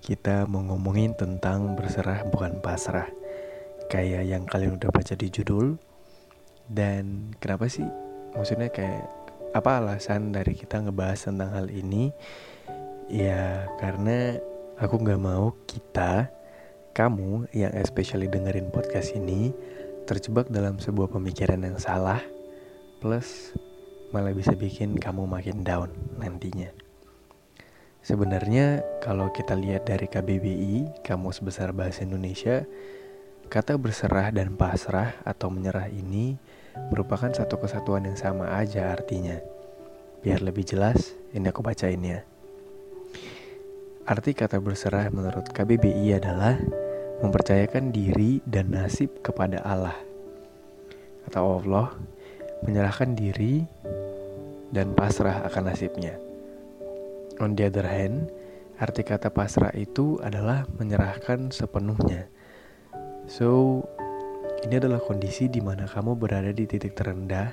kita mau ngomongin tentang berserah bukan pasrah. Kayak yang kalian udah baca di judul. Dan kenapa sih? Maksudnya kayak apa alasan dari kita ngebahas tentang hal ini? Ya karena aku nggak mau kita, kamu yang especially dengerin podcast ini terjebak dalam sebuah pemikiran yang salah, plus malah bisa bikin kamu makin down nantinya. Sebenarnya kalau kita lihat dari KBBI, Kamus Besar Bahasa Indonesia, kata berserah dan pasrah atau menyerah ini merupakan satu kesatuan yang sama aja artinya. Biar lebih jelas, ini aku bacain ya. Arti kata berserah menurut KBBI adalah mempercayakan diri dan nasib kepada Allah. Atau Allah menyerahkan diri dan pasrah akan nasibnya. On the other hand, arti kata pasrah itu adalah menyerahkan sepenuhnya. So, ini adalah kondisi di mana kamu berada di titik terendah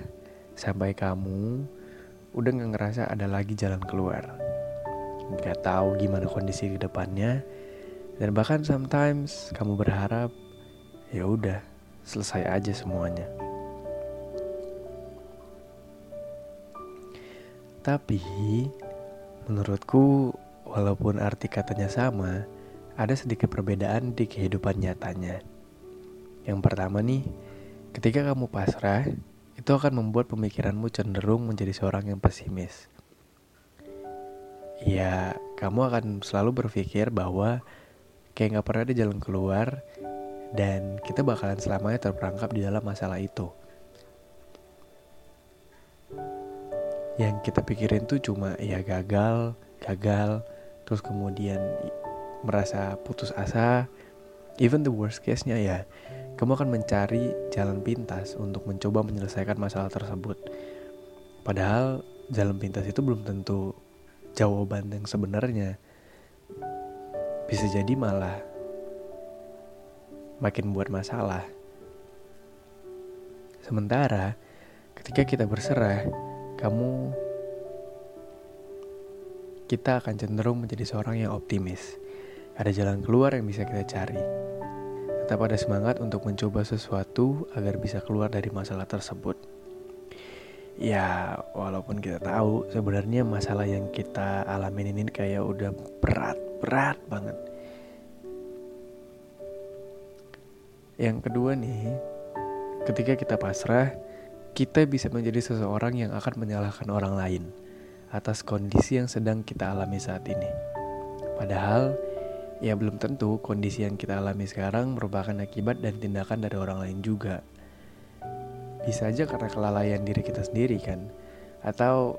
sampai kamu udah gak ngerasa ada lagi jalan keluar. Gak tahu gimana kondisi ke depannya, dan bahkan sometimes kamu berharap ya udah selesai aja semuanya. Tapi Menurutku, walaupun arti katanya sama, ada sedikit perbedaan di kehidupan nyatanya. Yang pertama nih, ketika kamu pasrah, itu akan membuat pemikiranmu cenderung menjadi seorang yang pesimis. Ya, kamu akan selalu berpikir bahwa kayak gak pernah ada jalan keluar dan kita bakalan selamanya terperangkap di dalam masalah itu. Yang kita pikirin tuh cuma ya gagal, gagal, terus kemudian merasa putus asa. Even the worst case-nya ya, kamu akan mencari jalan pintas untuk mencoba menyelesaikan masalah tersebut. Padahal jalan pintas itu belum tentu jawaban yang sebenarnya. Bisa jadi malah makin buat masalah. Sementara ketika kita berserah, kamu kita akan cenderung menjadi seorang yang optimis. Ada jalan keluar yang bisa kita cari. Tetap ada semangat untuk mencoba sesuatu agar bisa keluar dari masalah tersebut. Ya, walaupun kita tahu sebenarnya masalah yang kita alamin ini kayak udah berat, berat banget. Yang kedua nih, ketika kita pasrah, kita bisa menjadi seseorang yang akan menyalahkan orang lain atas kondisi yang sedang kita alami saat ini. Padahal, ya belum tentu kondisi yang kita alami sekarang merupakan akibat dan tindakan dari orang lain juga. Bisa aja karena kelalaian diri kita sendiri kan, atau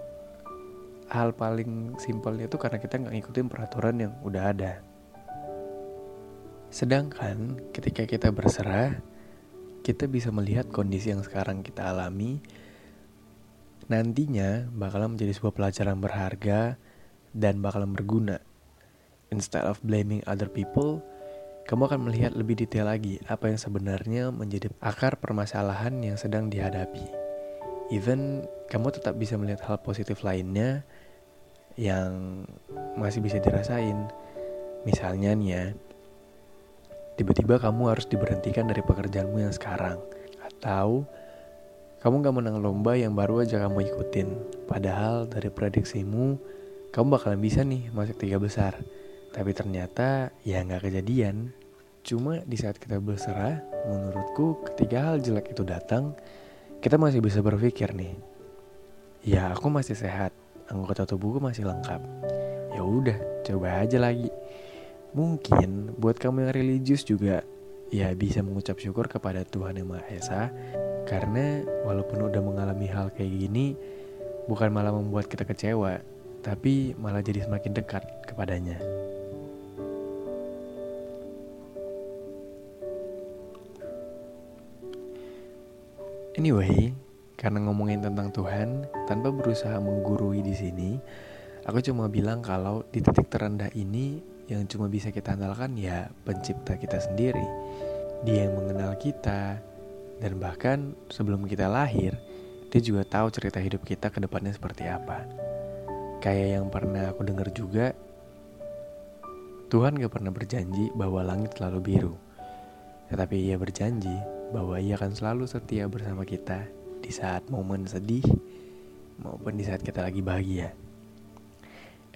hal paling simpelnya itu karena kita nggak ngikutin peraturan yang udah ada. Sedangkan ketika kita berserah, kita bisa melihat kondisi yang sekarang kita alami nantinya bakalan menjadi sebuah pelajaran berharga dan bakalan berguna. Instead of blaming other people, kamu akan melihat lebih detail lagi apa yang sebenarnya menjadi akar permasalahan yang sedang dihadapi. Even kamu tetap bisa melihat hal positif lainnya yang masih bisa dirasain. Misalnya nih ya, tiba-tiba kamu harus diberhentikan dari pekerjaanmu yang sekarang. Atau kamu gak menang lomba yang baru aja kamu ikutin. Padahal dari prediksimu, kamu bakalan bisa nih masuk tiga besar. Tapi ternyata ya gak kejadian. Cuma di saat kita berserah, menurutku ketika hal jelek itu datang, kita masih bisa berpikir nih, ya aku masih sehat, anggota tubuhku masih lengkap. Ya udah, coba aja lagi. Mungkin buat kamu yang religius juga ya bisa mengucap syukur kepada Tuhan Yang Maha Esa karena walaupun udah mengalami hal kayak gini bukan malah membuat kita kecewa, tapi malah jadi semakin dekat kepadanya. Anyway, karena ngomongin tentang Tuhan tanpa berusaha menggurui di sini, aku cuma bilang kalau di titik terendah ini yang cuma bisa kita andalkan ya pencipta kita sendiri. Dia yang mengenal kita, dan bahkan sebelum kita lahir, dia juga tahu cerita hidup kita ke depannya seperti apa. Kayak yang pernah aku dengar juga, Tuhan gak pernah berjanji bahwa langit selalu biru. Tetapi ia berjanji bahwa ia akan selalu setia bersama kita di saat momen sedih maupun di saat kita lagi bahagia.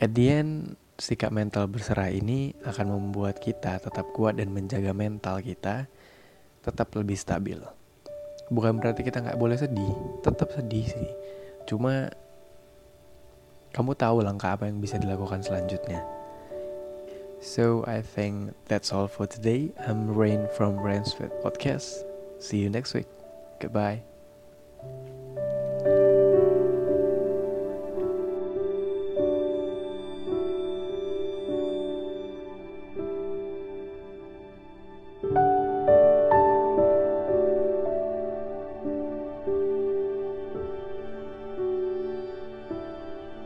At the end, sikap mental berserah ini akan membuat kita tetap kuat dan menjaga mental kita tetap lebih stabil. Bukan berarti kita nggak boleh sedih, tetap sedih sih. Cuma kamu tahu langkah apa yang bisa dilakukan selanjutnya. So I think that's all for today. I'm Rain from Rainsford Podcast. See you next week. Goodbye.